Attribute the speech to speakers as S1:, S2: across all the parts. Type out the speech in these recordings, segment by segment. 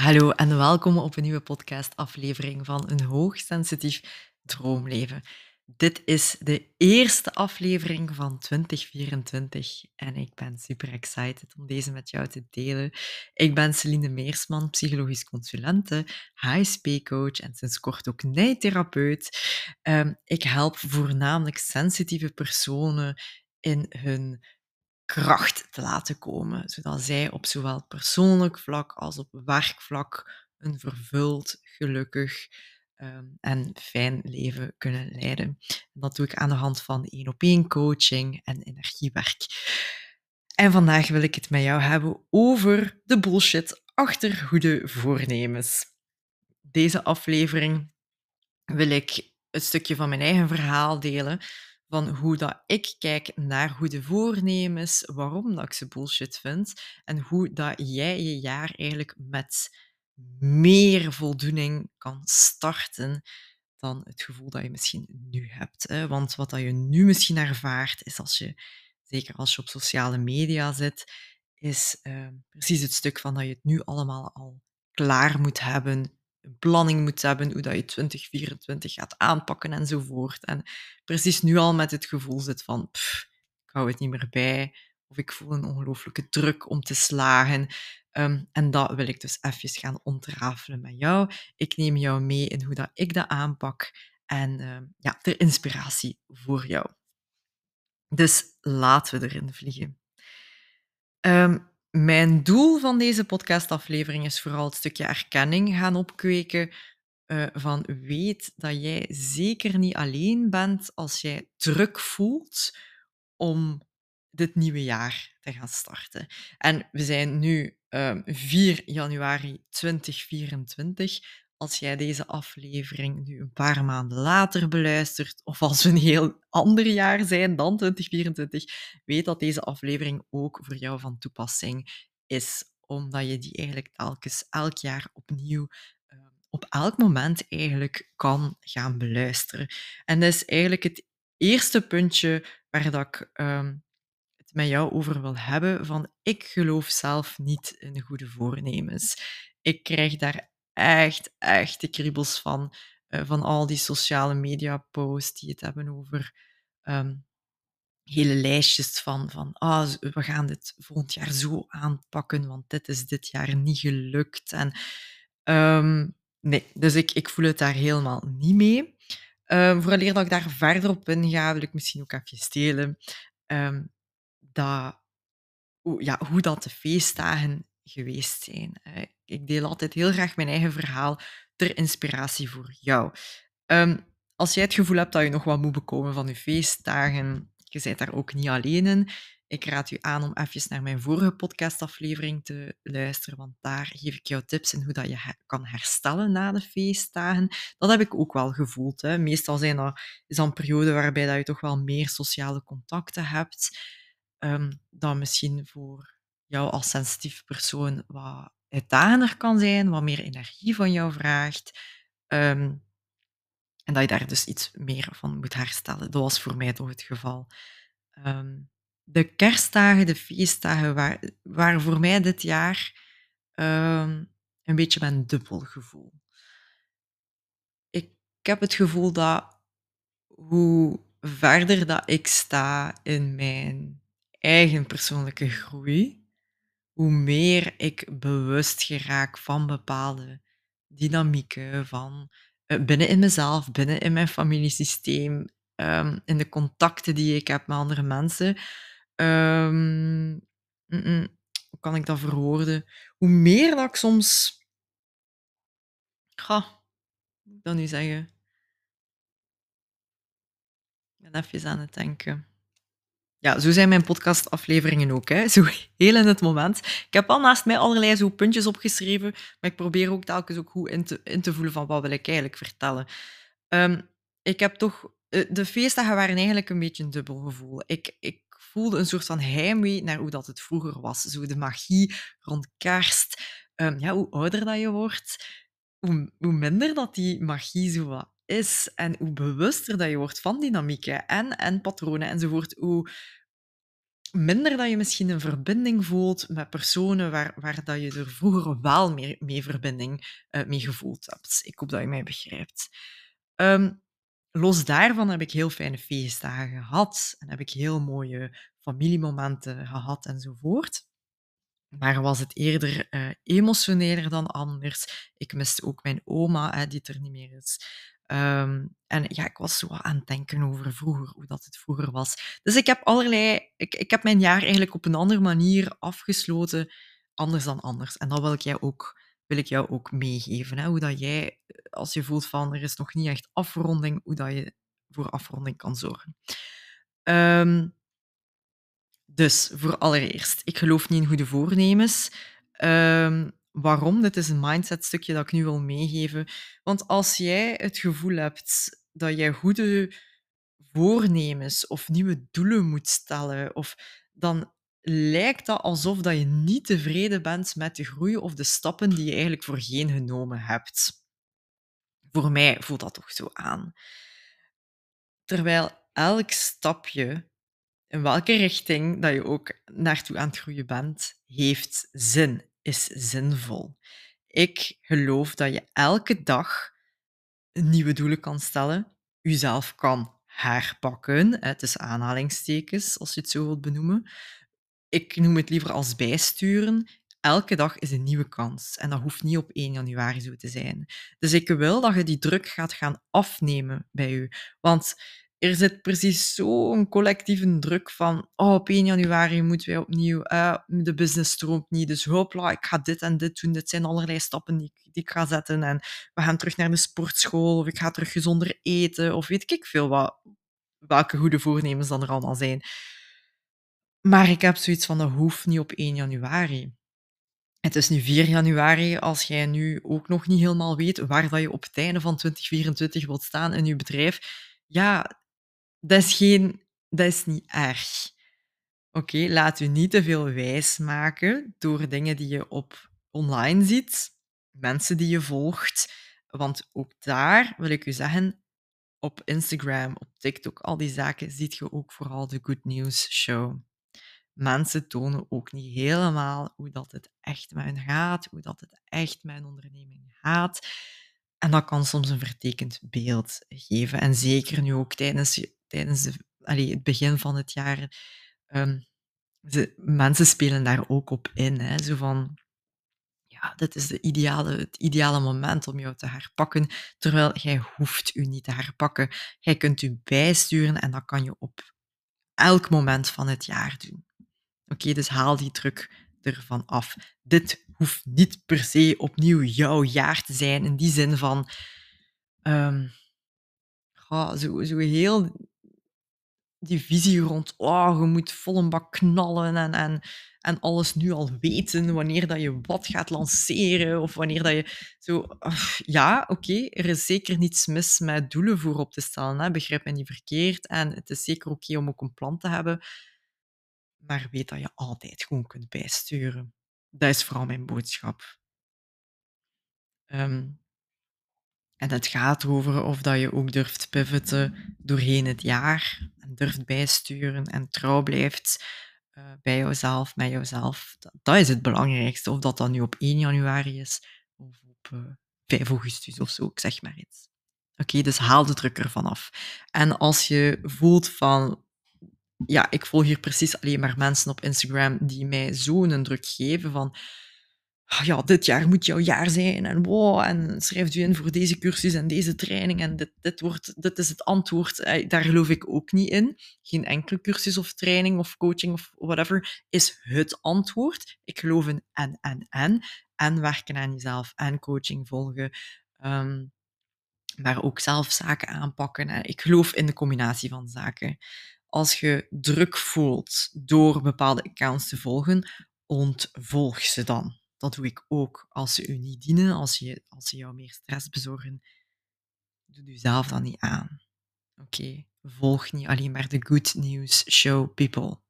S1: Hallo en welkom op een nieuwe podcastaflevering van Een Hoogsensitief Droomleven. Dit is de eerste aflevering van 2024 en ik ben super excited om deze met jou te delen. Ik ben Celine Meersman, psychologisch consulente, HSP-coach en sinds kort ook nijtherapeut. Um, ik help voornamelijk sensitieve personen in hun kracht te laten komen, zodat zij op zowel persoonlijk vlak als op werkvlak een vervuld, gelukkig ehm, en fijn leven kunnen leiden. En dat doe ik aan de hand van één-op-één coaching en energiewerk. En vandaag wil ik het met jou hebben over de bullshit achter goede voornemens. Deze aflevering wil ik een stukje van mijn eigen verhaal delen, van hoe dat ik kijk naar goede voornemens, waarom dat ik ze bullshit vind en hoe dat jij je jaar eigenlijk met meer voldoening kan starten dan het gevoel dat je misschien nu hebt. Hè? Want wat dat je nu misschien ervaart, is als je, zeker als je op sociale media zit, is uh, precies het stuk van dat je het nu allemaal al klaar moet hebben, planning moet hebben, hoe dat je 2024 gaat aanpakken enzovoort. En precies nu al met het gevoel zit van, pff, ik hou het niet meer bij, of ik voel een ongelooflijke druk om te slagen. Um, en dat wil ik dus even gaan ontrafelen met jou. Ik neem jou mee in hoe dat ik dat aanpak en uh, ja, ter inspiratie voor jou. Dus laten we erin vliegen. Um, mijn doel van deze podcastaflevering is vooral het stukje erkenning gaan opkweken uh, van weet dat jij zeker niet alleen bent als jij druk voelt om dit nieuwe jaar te gaan starten. En we zijn nu uh, ehm, 4 januari 2024. Als jij deze aflevering nu een paar maanden later beluistert, of als we een heel ander jaar zijn dan 2024, weet dat deze aflevering ook voor jou van toepassing is, omdat je die eigenlijk telkens elk jaar opnieuw uh, op elk moment eigenlijk kan gaan beluisteren. En dat is eigenlijk het eerste puntje waar dat ik uh, het met jou over wil hebben, van ik geloof zelf niet in goede voornemens. Ik krijg daar echt, echt de kriebels van, uh, van al die sociale media posts die het hebben over um, hele lijstjes van, van ah, we gaan dit volgend jaar zo aanpakken, want dit is dit jaar niet gelukt. En um, nee, dus ik, ik voel het daar helemaal niet mee. Um, vooraleer dat ik daar verder op inga, wil ik misschien ook even stelen dat, ja, hoe dat de feestdagen geweest zijn. Ik deel altijd heel graag mijn eigen verhaal ter inspiratie voor jou. Um, als jij het gevoel hebt dat je nog wat moet bekomen van je feestdagen, je bent daar ook niet alleen in. Ik raad u aan om even naar mijn vorige podcastaflevering te luisteren, want daar geef ik jou tips in hoe dat je kan herstellen na de feestdagen. Dat heb ik ook wel gevoeld. Hè. Meestal zijn dat, is dat een periode waarbij dat je toch wel meer sociale contacten hebt, um, dan misschien voor jou als sensitief persoon wat uitdagender kan zijn, wat meer energie van jou vraagt. Um, en dat je daar dus iets meer van moet herstellen. Dat was voor mij toch het geval. Um, de kerstdagen, de feestdagen, waren, voor mij dit jaar um, een beetje mijn dubbel gevoel. Ik heb het gevoel dat hoe verder dat ik sta in mijn eigen persoonlijke groei, hoe meer ik bewust geraak van bepaalde dynamieken, van uh, binnen in mezelf, binnen in mijn familiesysteem, um, in de contacten die ik heb met andere mensen. Um, mm -mm, hoe kan ik dat verwoorden? Hoe meer dat ik soms. Ga, moet ik dat nu zeggen? Ik ben even aan het denken. Ja, zo zijn mijn podcastafleveringen ook. Hè. Zo heel in het moment. Ik heb al naast mij allerlei zo puntjes opgeschreven, maar ik probeer ook telkens ook goed in te, in te voelen van wat wil ik eigenlijk vertellen. Um, ik heb toch... Eh, de feestdagen waren eigenlijk een beetje een dubbel gevoel. Ik, ik voelde een soort van heimwee naar hoe dat het vroeger was. Zo de magie rond kerst. Um, ja, hoe ouder dat je wordt, hoe, hoe minder dat die magie zo wat is en hoe bewuster dat je wordt van dynamieken en, en patronen enzovoort, hoe, minder dat je misschien een verbinding voelt met personen waar, waar dat je er vroeger wel meer mee verbinding uh, mee gevoeld hebt. Ik hoop dat je mij begrijpt. Ehm, los daarvan heb ik heel fijne feestdagen gehad en heb ik heel mooie familiemomenten gehad enzovoort. Maar was het eerder uh, emotioneler dan anders. Ik miste ook mijn oma, hè, die er niet meer is. Ehm, en ja, ik was zo aan het denken over vroeger, hoe dat het vroeger was. Dus ik heb allerlei... Ik, ik heb mijn jaar eigenlijk op een andere manier afgesloten, anders dan anders. En dat wil ik jou ook, wil ik jou ook meegeven. Hè? Hoe dat jij, als je voelt van er is nog niet echt afronding, hoe dat je voor afronding kan zorgen. Um, dus, voor allereerst, ik geloof niet in goede voornemens. Um, waarom? Dit is een mindset-stukje dat ik nu wil meegeven. Want als jij het gevoel hebt dat jij goede voornemens of nieuwe doelen moet stellen, of dan lijkt dat alsof dat je niet tevreden bent met de groei of de stappen die je eigenlijk voorheen genomen hebt. Voor mij voelt dat toch zo aan. Terwijl elk stapje in welke richting dat je ook naartoe aan het groeien bent, heeft zin, is zinvol. Ik geloof dat je elke dag nieuwe doelen kan stellen, jezelf kan herpakken, tussen aanhalingstekens, als je het zo wilt benoemen. Ik noem het liever als bijsturen. Elke dag is een nieuwe kans en dat hoeft niet op 1 januari zo te zijn. Dus ik wil dat je die druk gaat gaan afnemen bij je. Want er zit precies zo'n collectieve druk van oh, op 1 januari moeten wij opnieuw, uh, de business stroomt niet, dus hopla, ik ga dit en dit doen. Dit zijn allerlei stappen die, die ik ga zetten en we gaan terug naar de sportschool of ik ga terug gezonder eten of weet ik veel wat, welke goede voornemens dan er allemaal zijn. Maar ik heb zoiets van, dat hoeft niet op 1 januari. Het is nu 4 januari, als jij nu ook nog niet helemaal weet waar dat je op het einde van 2024 wilt staan in je bedrijf, ja, dat is, geen, dat is niet erg. Oké, laat u niet te veel wijs maken door dingen die je op online ziet, mensen die je volgt. Want ook daar wil ik u zeggen, op Instagram, op TikTok, al die zaken, ziet je ook vooral de Good News Show. Mensen tonen ook niet helemaal hoe dat het echt met hen gaat, hoe dat het echt met een onderneming gaat. En dat kan soms een vertekend beeld geven. En zeker nu ook tijdens tijdens de, het begin van het jaar. Ze, mensen spelen daar ook op in. Hè? Zo van, ja, dit is de ideale, het ideale moment om jou te herpakken, terwijl jij hoeft u niet te herpakken. Jij kunt u bijsturen en dat kan je op elk moment van het jaar doen. Oké, dus haal die druk ervan af. Dit hoeft niet per se opnieuw jouw jaar te zijn, in die zin van um, zo, zo heel die visie rond, oh, je moet vol een bak knallen en, en, en alles nu al weten wanneer dat je wat gaat lanceren of wanneer dat je zo... Ja, oké, er is zeker niets mis met doelen voorop te stellen, hè. begrijp me niet verkeerd. En het is zeker oké om ook een plan te hebben, maar weet dat je altijd gewoon kunt bijsturen. Dat is vooral mijn boodschap. Um, en het gaat over of dat je ook durft pivoten doorheen het jaar en durft bijsturen en trouw blijft uh, bij jouzelf, met jouzelf. Dat, dat, is het belangrijkste. Of dat dan nu op 1 januari is of op uh, eh, 5 augustus of zo, ik zeg maar iets. Oké, dus haal de druk ervan af. En als je voelt van, ja, ik volg hier precies alleen maar mensen op Instagram die mij zo'n druk geven van, Ah, ja, dit jaar moet jouw jaar zijn en wow, en schrijf u in voor deze cursus en deze training en dit, dit, wordt, dit is het antwoord. Daar geloof ik ook niet in. Geen enkele cursus of training of coaching of whatever is het antwoord. Ik geloof in en, en, en. En werken aan jezelf en coaching volgen. Ehm, maar ook zelf zaken aanpakken. Ik geloof in de combinatie van zaken. Als je druk voelt door bepaalde accounts te volgen, ontvolg ze dan. Dat doe ik ook. Als ze u niet dienen, als ze, als ze jou meer stress bezorgen, doe u zelf dan niet aan. Oké, volg niet alleen maar de good news show people.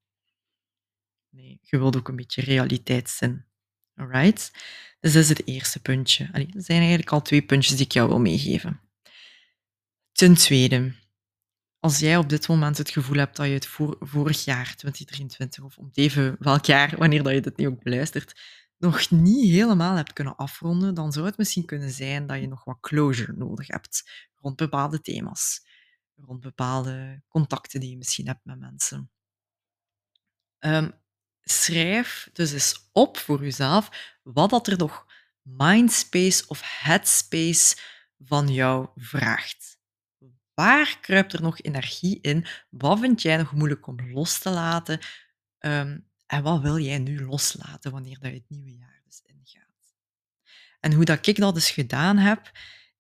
S1: Nee, je wilt ook een beetje realiteitszin. Alright? Dus dat is het eerste puntje. Allee, er zijn eigenlijk al twee puntjes die ik jou wil meegeven. Ten tweede, als jij op dit moment het gevoel hebt dat je het voor, vorig jaar, 2023, of om even welk jaar, wanneer dat je dit nu ook beluistert, nog niet helemaal hebt kunnen afronden, dan zou het misschien kunnen zijn dat je nog wat closure nodig hebt rond bepaalde thema's, rond bepaalde contacten die je misschien hebt met mensen. Um, schrijf dus eens op voor jezelf wat dat er nog mindspace of headspace van jou vraagt. Waar kruipt er nog energie in? Wat vind jij nog moeilijk om los te laten? Ehm, en wat wil jij nu loslaten wanneer dat je het nieuwe jaar dus ingaat? En hoe dat ik dat dus gedaan heb,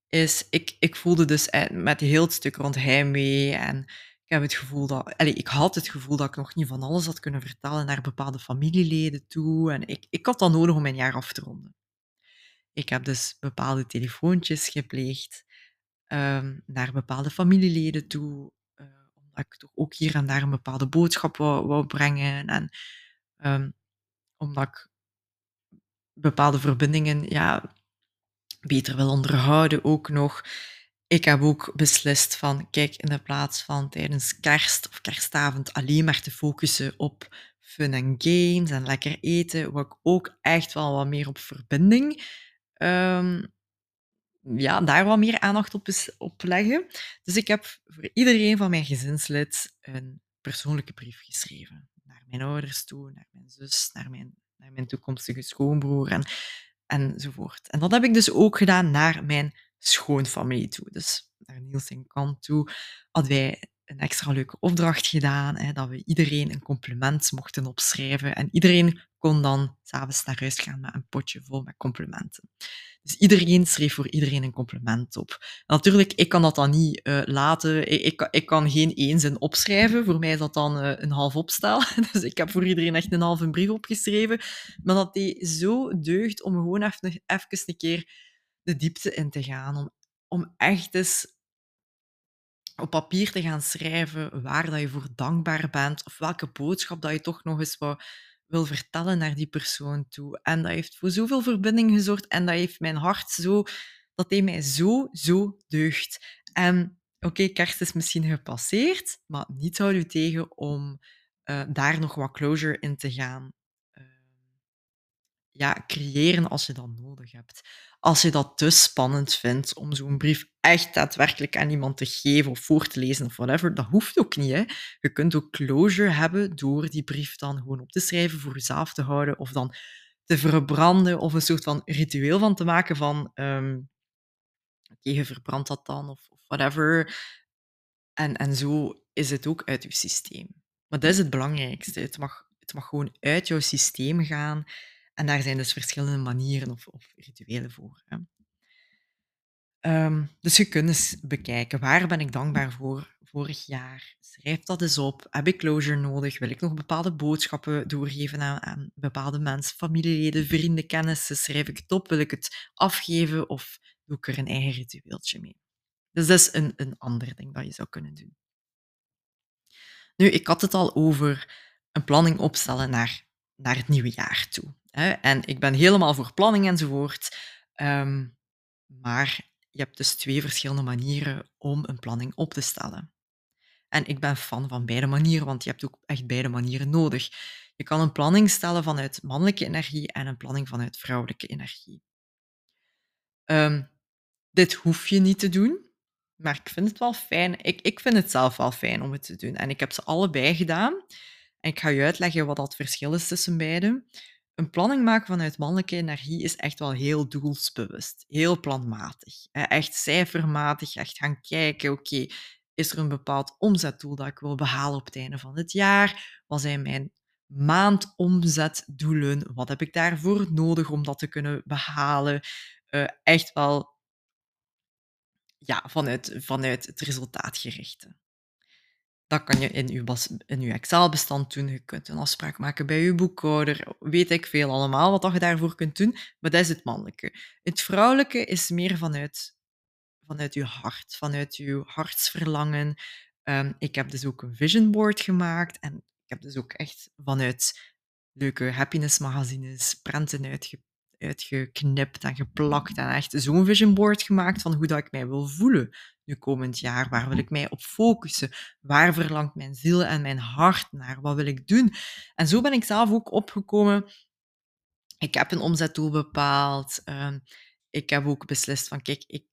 S1: is ik, ik voelde dus eh, met heel het stuk rond heimwee en ik heb het gevoel dat, allez, ik had het gevoel dat ik nog niet van alles had kunnen vertellen naar bepaalde familieleden toe. En ik, ik had dat nodig om mijn jaar af te ronden. Ik heb dus bepaalde telefoontjes gepleegd um, naar bepaalde familieleden toe, uh, omdat ik toch ook hier en daar een bepaalde boodschap wou, wou brengen en um, omdat ik bepaalde verbindingen ja, beter wil onderhouden ook nog. Ik heb ook beslist van, kijk, in de plaats van tijdens kerst of kerstavond alleen maar te focussen op fun en games en lekker eten, wil ik ook echt wel wat meer op verbinding um, ja, daar wat meer aandacht op, op leggen. Dus ik heb voor iedereen van mijn gezinslid een persoonlijke brief geschreven. Mijn ouders toe, naar mijn zus, naar mijn, naar mijn toekomstige schoonbroer en, enzovoort. En dat heb ik dus ook gedaan naar mijn schoonfamilie toe. Dus naar Niels en kant toe hadden wij een extra leuke opdracht gedaan, hè, dat we iedereen een compliment mochten opschrijven. En iedereen kon dan s'avonds naar huis gaan met een potje vol met complimenten. Dus iedereen schreef voor iedereen een compliment op. natuurlijk, ik kan dat dan niet uh, laten. Ik, ik, kan geen één zin opschrijven. Voor mij is dat dan uh, een half opstel. Dus ik heb voor iedereen echt een halve brief opgeschreven. Maar dat deed zo deugd om gewoon even, even een keer de diepte in te gaan. Om, om echt eens op papier te gaan schrijven waar dat je voor dankbaar bent of welke boodschap dat je toch nog eens wat wil vertellen naar die persoon toe. En dat heeft voor zoveel verbinding gezorgd en dat heeft mijn hart zo, dat deed mij zo, zo deugd. En oké, kerst is misschien gepasseerd, maar niets houdt u tegen om uh, daar nog wat closure in te gaan uh, ja, creëren als je dat nodig hebt. Als je dat te spannend vindt om zo'n brief echt daadwerkelijk aan iemand te geven of voor te lezen of whatever, dat hoeft ook niet. Je kunt ook closure hebben door die brief dan gewoon op te schrijven, voor jezelf te houden of dan te verbranden of een soort van ritueel van te maken van um, oké, je verbrandt dat dan of, of whatever. En, en zo is het ook uit je systeem. Maar dat is het belangrijkste. Het mag, het mag gewoon uit jouw systeem gaan. En daar zijn dus verschillende manieren of, of rituelen voor. Hè. Um, dus je kunt eens bekijken, waar ben ik dankbaar voor vorig jaar? Schrijf dat eens op. Heb ik closure nodig? Wil ik nog bepaalde boodschappen doorgeven aan, aan bepaalde mensen, familieleden, vrienden, kennissen? Schrijf ik het op? Wil ik het afgeven of doe ik er een eigen ritueeltje mee? Dus dat is een, een ander ding dat je zou kunnen doen. Nu, ik had het al over een planning opstellen naar, naar het nieuwe jaar toe. En ik ben helemaal voor planning enzovoort. Um, maar je hebt dus twee verschillende manieren om een planning op te stellen. En ik ben fan van beide manieren, want je hebt ook echt beide manieren nodig. Je kan een planning stellen vanuit mannelijke energie en een planning vanuit vrouwelijke energie. Um, dit hoef je niet te doen, maar ik vind het wel fijn. Ik, ik vind het zelf wel fijn om het te doen. En ik heb ze allebei gedaan. En ik ga je uitleggen wat dat verschil is tussen beide. Een planning maken vanuit mannelijke energie is echt wel heel doelsbewust, heel planmatig. Echt cijfermatig, echt gaan kijken, oké, is er een bepaald omzetdoel dat ik wil behalen op het einde van het jaar? Wat zijn mijn maandomzetdoelen? Wat heb ik daarvoor nodig om dat te kunnen behalen? Uh, echt wel ja, vanuit, vanuit het resultaatgerichte. Dat kan je in je, in Excel-bestand doen. Je kunt een afspraak maken bij je boekhouder. Weet ik veel allemaal wat je daarvoor kunt doen. Maar dat is het mannelijke. Het vrouwelijke is meer vanuit, vanuit je hart, vanuit je hartsverlangen. Um, ik heb dus ook een vision board gemaakt. En ik heb dus ook echt vanuit leuke happiness magazines prenten uitge, uitgeknipt en geplakt. En echt zo'n vision board gemaakt van hoe dat ik mij wil voelen nu komend jaar? Waar wil ik mij op focussen? Waar verlangt mijn ziel en mijn hart naar? Wat wil ik doen? En zo ben ik zelf ook opgekomen. Ik heb een omzetdoel bepaald. Ehm, ik heb ook beslist van, kijk, ik,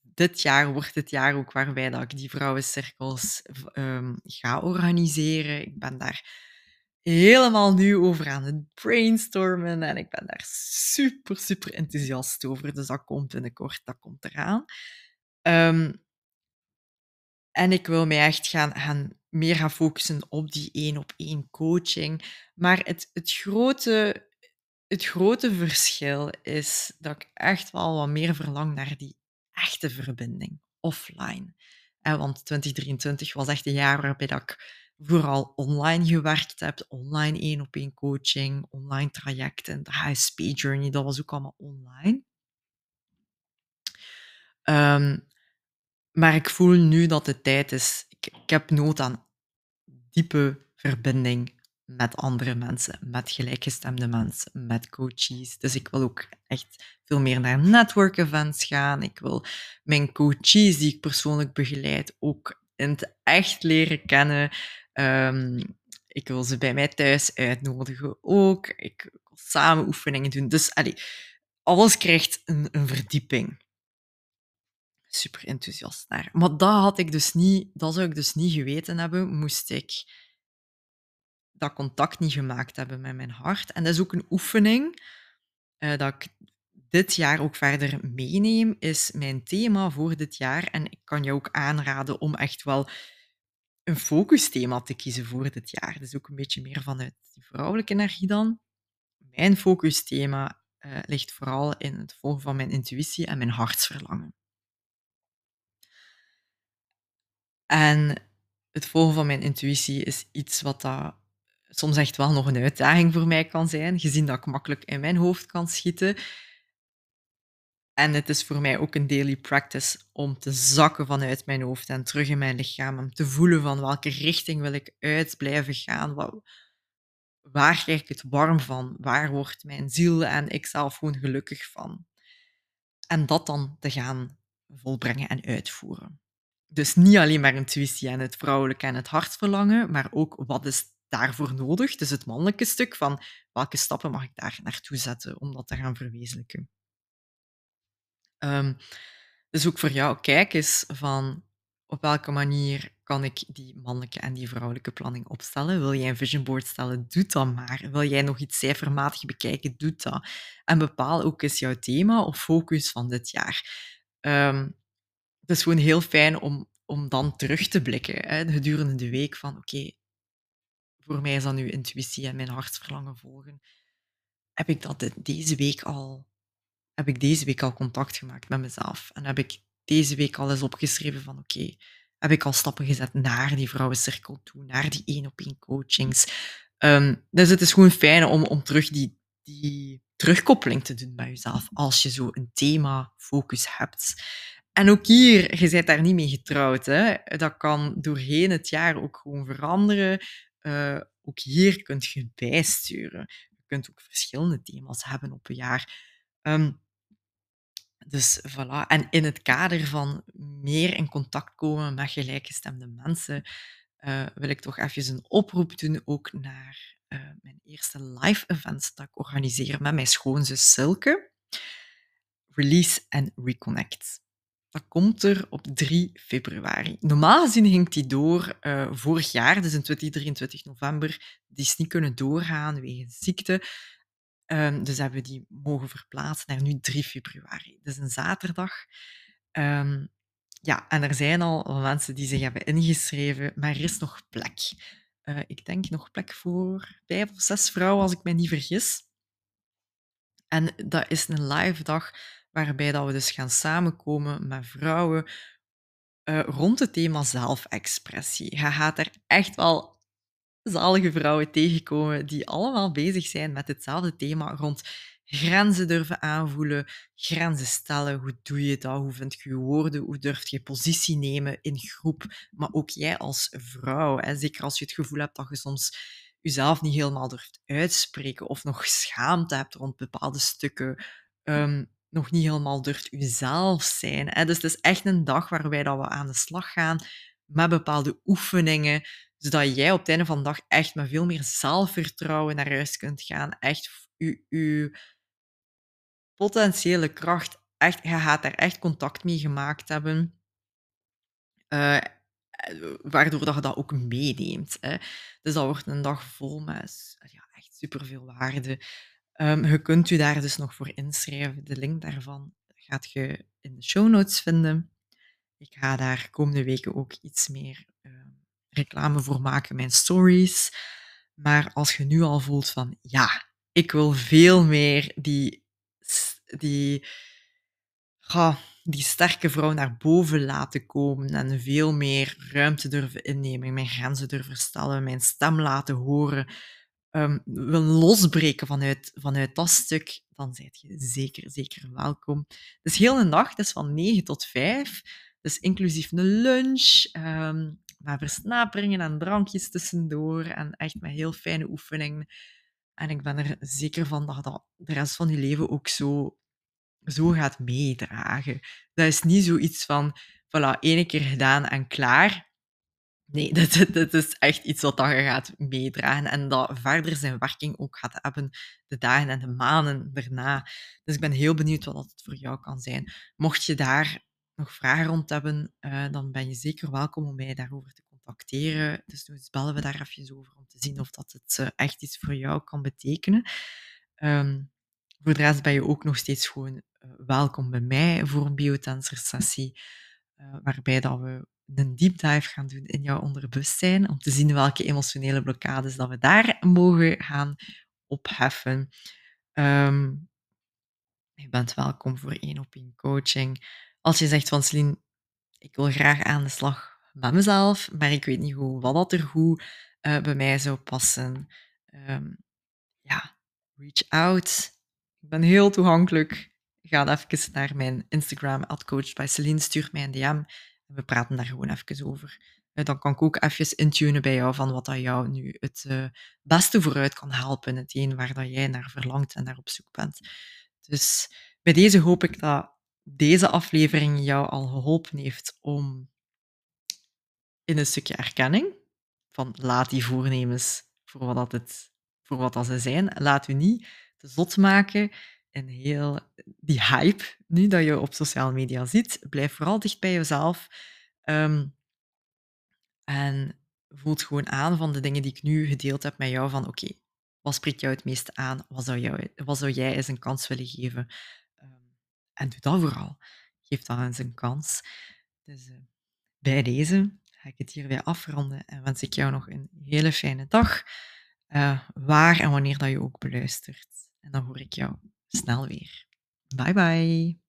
S1: dit jaar wordt het jaar ook waarbij dat ik die vrouwencirkels um, ga organiseren. Ik ben daar helemaal nu over aan het brainstormen en ik ben daar super, super enthousiast over. Dus dat komt binnenkort, dat komt eraan. Um, en ik wil mij echt gaan, gaan meer gaan focussen op die één op één coaching. Maar het, het, grote, het grote verschil is dat ik echt wel wat meer verlang naar die echte verbinding offline. want 2023 was echt een jaar waarbij dat ik vooral online gewerkt heb. Online één op één coaching, online trajecten, de HSP journey, dat was ook allemaal online. Ehm, maar ik voel nu dat het tijd is. Ik, heb nood aan diepe verbinding met andere mensen, met gelijkgestemde mensen, met coaches. Dus ik wil ook echt veel meer naar network events gaan. Ik wil mijn coaches die ik persoonlijk begeleid ook in het echt leren kennen. Um, ik wil ze bij mij thuis uitnodigen ook. Ik wil samen oefeningen doen. Dus allee, alles krijgt een, een verdieping. Super enthousiast naar. Maar dat had ik dus niet, dat zou ik dus niet geweten hebben, moest ik dat contact niet gemaakt hebben met mijn hart. En dat is ook een oefening uh, dat ik dit jaar ook verder meeneem, is mijn thema voor dit jaar. En ik kan je ook aanraden om echt wel een focusthema te kiezen voor dit jaar. Dus ook een beetje meer vanuit die vrouwelijke energie dan. Mijn focusthema uh, ligt vooral in het volgen van mijn intuïtie en mijn hartsverlangen. En het volgen van mijn intuïtie is iets wat dat soms echt wel nog een uitdaging voor mij kan zijn, gezien dat ik makkelijk in mijn hoofd kan schieten. En het is voor mij ook een daily practice om te zakken vanuit mijn hoofd en terug in mijn lichaam. Om te voelen van welke richting wil ik uit blijven gaan. Wat, waar krijg ik het warm van? Waar wordt mijn ziel en ikzelf gewoon gelukkig van? En dat dan te gaan volbrengen en uitvoeren. Dus niet alleen maar intuïtie en het vrouwelijke en het hartverlangen, maar ook wat is daarvoor nodig? Dus het mannelijke stuk van welke stappen mag ik daar naartoe zetten om dat te gaan verwezenlijken. Um, dus ook voor jou, kijk eens van op welke manier kan ik die mannelijke en die vrouwelijke planning opstellen. Wil jij een vision board stellen, doe dat maar. Wil jij nog iets cijfermatig bekijken, doe dat. En bepaal ook eens jouw thema of focus van dit jaar. Um, het is gewoon heel fijn om, om dan terug te blikken hè, gedurende de week van oké, voor mij is dat nu intuïtie en mijn hartsverlangen volgen. Heb ik dat deze week al heb ik deze week al contact gemaakt met mezelf. En heb ik deze week al eens opgeschreven van oké, heb ik al stappen gezet naar die vrouwencirkel toe, naar die één-op-één coachings. Um, dus het is gewoon fijn om, om terug die, die terugkoppeling te doen bij jezelf als je zo een thema-focus hebt. En ook hier, je bent daar niet mee getrouwd. Hè? Dat kan doorheen het jaar ook gewoon veranderen. Uh, ook hier kunt je bijsturen. Je kunt ook verschillende thema's hebben op een jaar. Um, dus voilà. En in het kader van meer in contact komen met gelijkgestemde mensen, uh, wil ik toch even een oproep doen ook naar uh, mijn eerste live events dat ik organiseer met mijn schoonzus Silke. Release and Reconnect. Dat komt er op 3 februari. Normaal gezien ging die door uh, vorig jaar, dus in 2023 november. Die is niet kunnen doorgaan wegens ziekte. Um, dus hebben we die mogen verplaatsen naar nu 3 februari. Is een zaterdag. Um, ja, en er zijn al mensen die zich hebben ingeschreven, maar er is nog plek. Uh, ik denk nog plek voor vijf of zes vrouwen, als ik me niet vergis. En dat is een live dag waarbij dat we dus gaan samenkomen met vrouwen uh, rond het thema zelfexpressie. Je gaat er echt wel zalige vrouwen tegenkomen die allemaal bezig zijn met hetzelfde thema rond grenzen durven aanvoelen, grenzen stellen. Hoe doe je dat? Hoe vind je je woorden? Hoe durf je positie nemen in groep? Maar ook jij als vrouw, zeker als je het gevoel hebt dat je soms jezelf niet helemaal durft uitspreken of nog schaamte hebt rond bepaalde stukken. Um, nog niet helemaal durft uzelf zijn. Hè? Dus het is echt een dag waarbij dat we aan de slag gaan met bepaalde oefeningen, zodat jij op het einde van de dag echt met veel meer zelfvertrouwen naar huis kunt gaan. Echt je, potentiële kracht, echt, je gaat daar echt contact mee gemaakt hebben. Uh, waardoor dat je dat ook meeneemt. Hè. Dus dat wordt een dag vol met ja, echt superveel waarde. Um, je kunt je daar dus nog voor inschrijven. De link daarvan gaat je in de show notes vinden. Ik ga daar komende weken ook iets meer uh, reclame voor maken, mijn stories. Maar als je nu al voelt van ja, ik wil veel meer die, die, ja, die sterke vrouw naar boven laten komen en veel meer ruimte durven innemen, mijn grenzen durven stellen, mijn stem laten horen, um, wil losbreken vanuit, vanuit dat stuk, dan zijt je zeker, zeker welkom. Dus heel een dag, dus van 9 tot 5, dus inclusief een lunch, um, met versnaperingen en drankjes tussendoor en echt met heel fijne oefeningen. En ik ben er zeker van dat dat de rest van je leven ook zo, zo gaat meedragen. Dat is niet zoiets van, voilà, één keer gedaan en klaar. Nee, dat, dat is echt iets wat je gaat meedragen en dat verder zijn werking ook gaat hebben de dagen en de maanden daarna. Dus ik ben heel benieuwd wat dat voor jou kan zijn. Mocht je daar nog vragen rond hebben, uh, dan ben je zeker welkom om mij daarover te contacteren. Dus nu bellen we daar even over om te zien of dat het uh, echt iets voor jou kan betekenen. Um, voor de rest ben je ook nog steeds gewoon uh, welkom bij mij voor een biotensor-sessie, waarbij dat we een deep dive gaan doen in jouw onderbewustzijn, om te zien welke emotionele blokkades dat we daar mogen gaan opheffen. Um, je bent welkom voor één op één coaching. Als je zegt van Celine, ik wil graag aan de slag met mezelf, maar ik weet niet hoe, wat dat er goed uh, bij mij zou passen. Um, ja, reach out. Ik ben heel toegankelijk. Ga even naar mijn Instagram, coach bij Celine, stuur mij een DM we praten daar gewoon even over. Eh, dan kan ik ook even intunen bij jou van wat dat jou nu het uh, beste vooruit kan helpen. Hetgeen waar dat jij naar verlangt en naar op zoek bent. Dus bij deze hoop ik dat deze aflevering jou al geholpen heeft om in een stukje erkenning van laat die voornemens voor wat, dat het, voor wat dat ze zijn. Laat u niet te zot maken en heel die hype nu dat je op sociale media ziet. Blijf vooral dicht bij jezelf. Um, en voelt gewoon aan van de dingen die ik nu gedeeld heb met jou van oké, wat spreekt jou het meeste aan? Wat zou, jou, wat zou jij eens een kans willen geven? Um, en doe dat vooral. Geef dat eens een kans. Dus uh, bij deze ga ik het hier weer afronden en wens ik jou nog een hele fijne dag. Uh, waar en wanneer dat je ook beluistert. En dan hoor ik jou snel weer. Bye bye.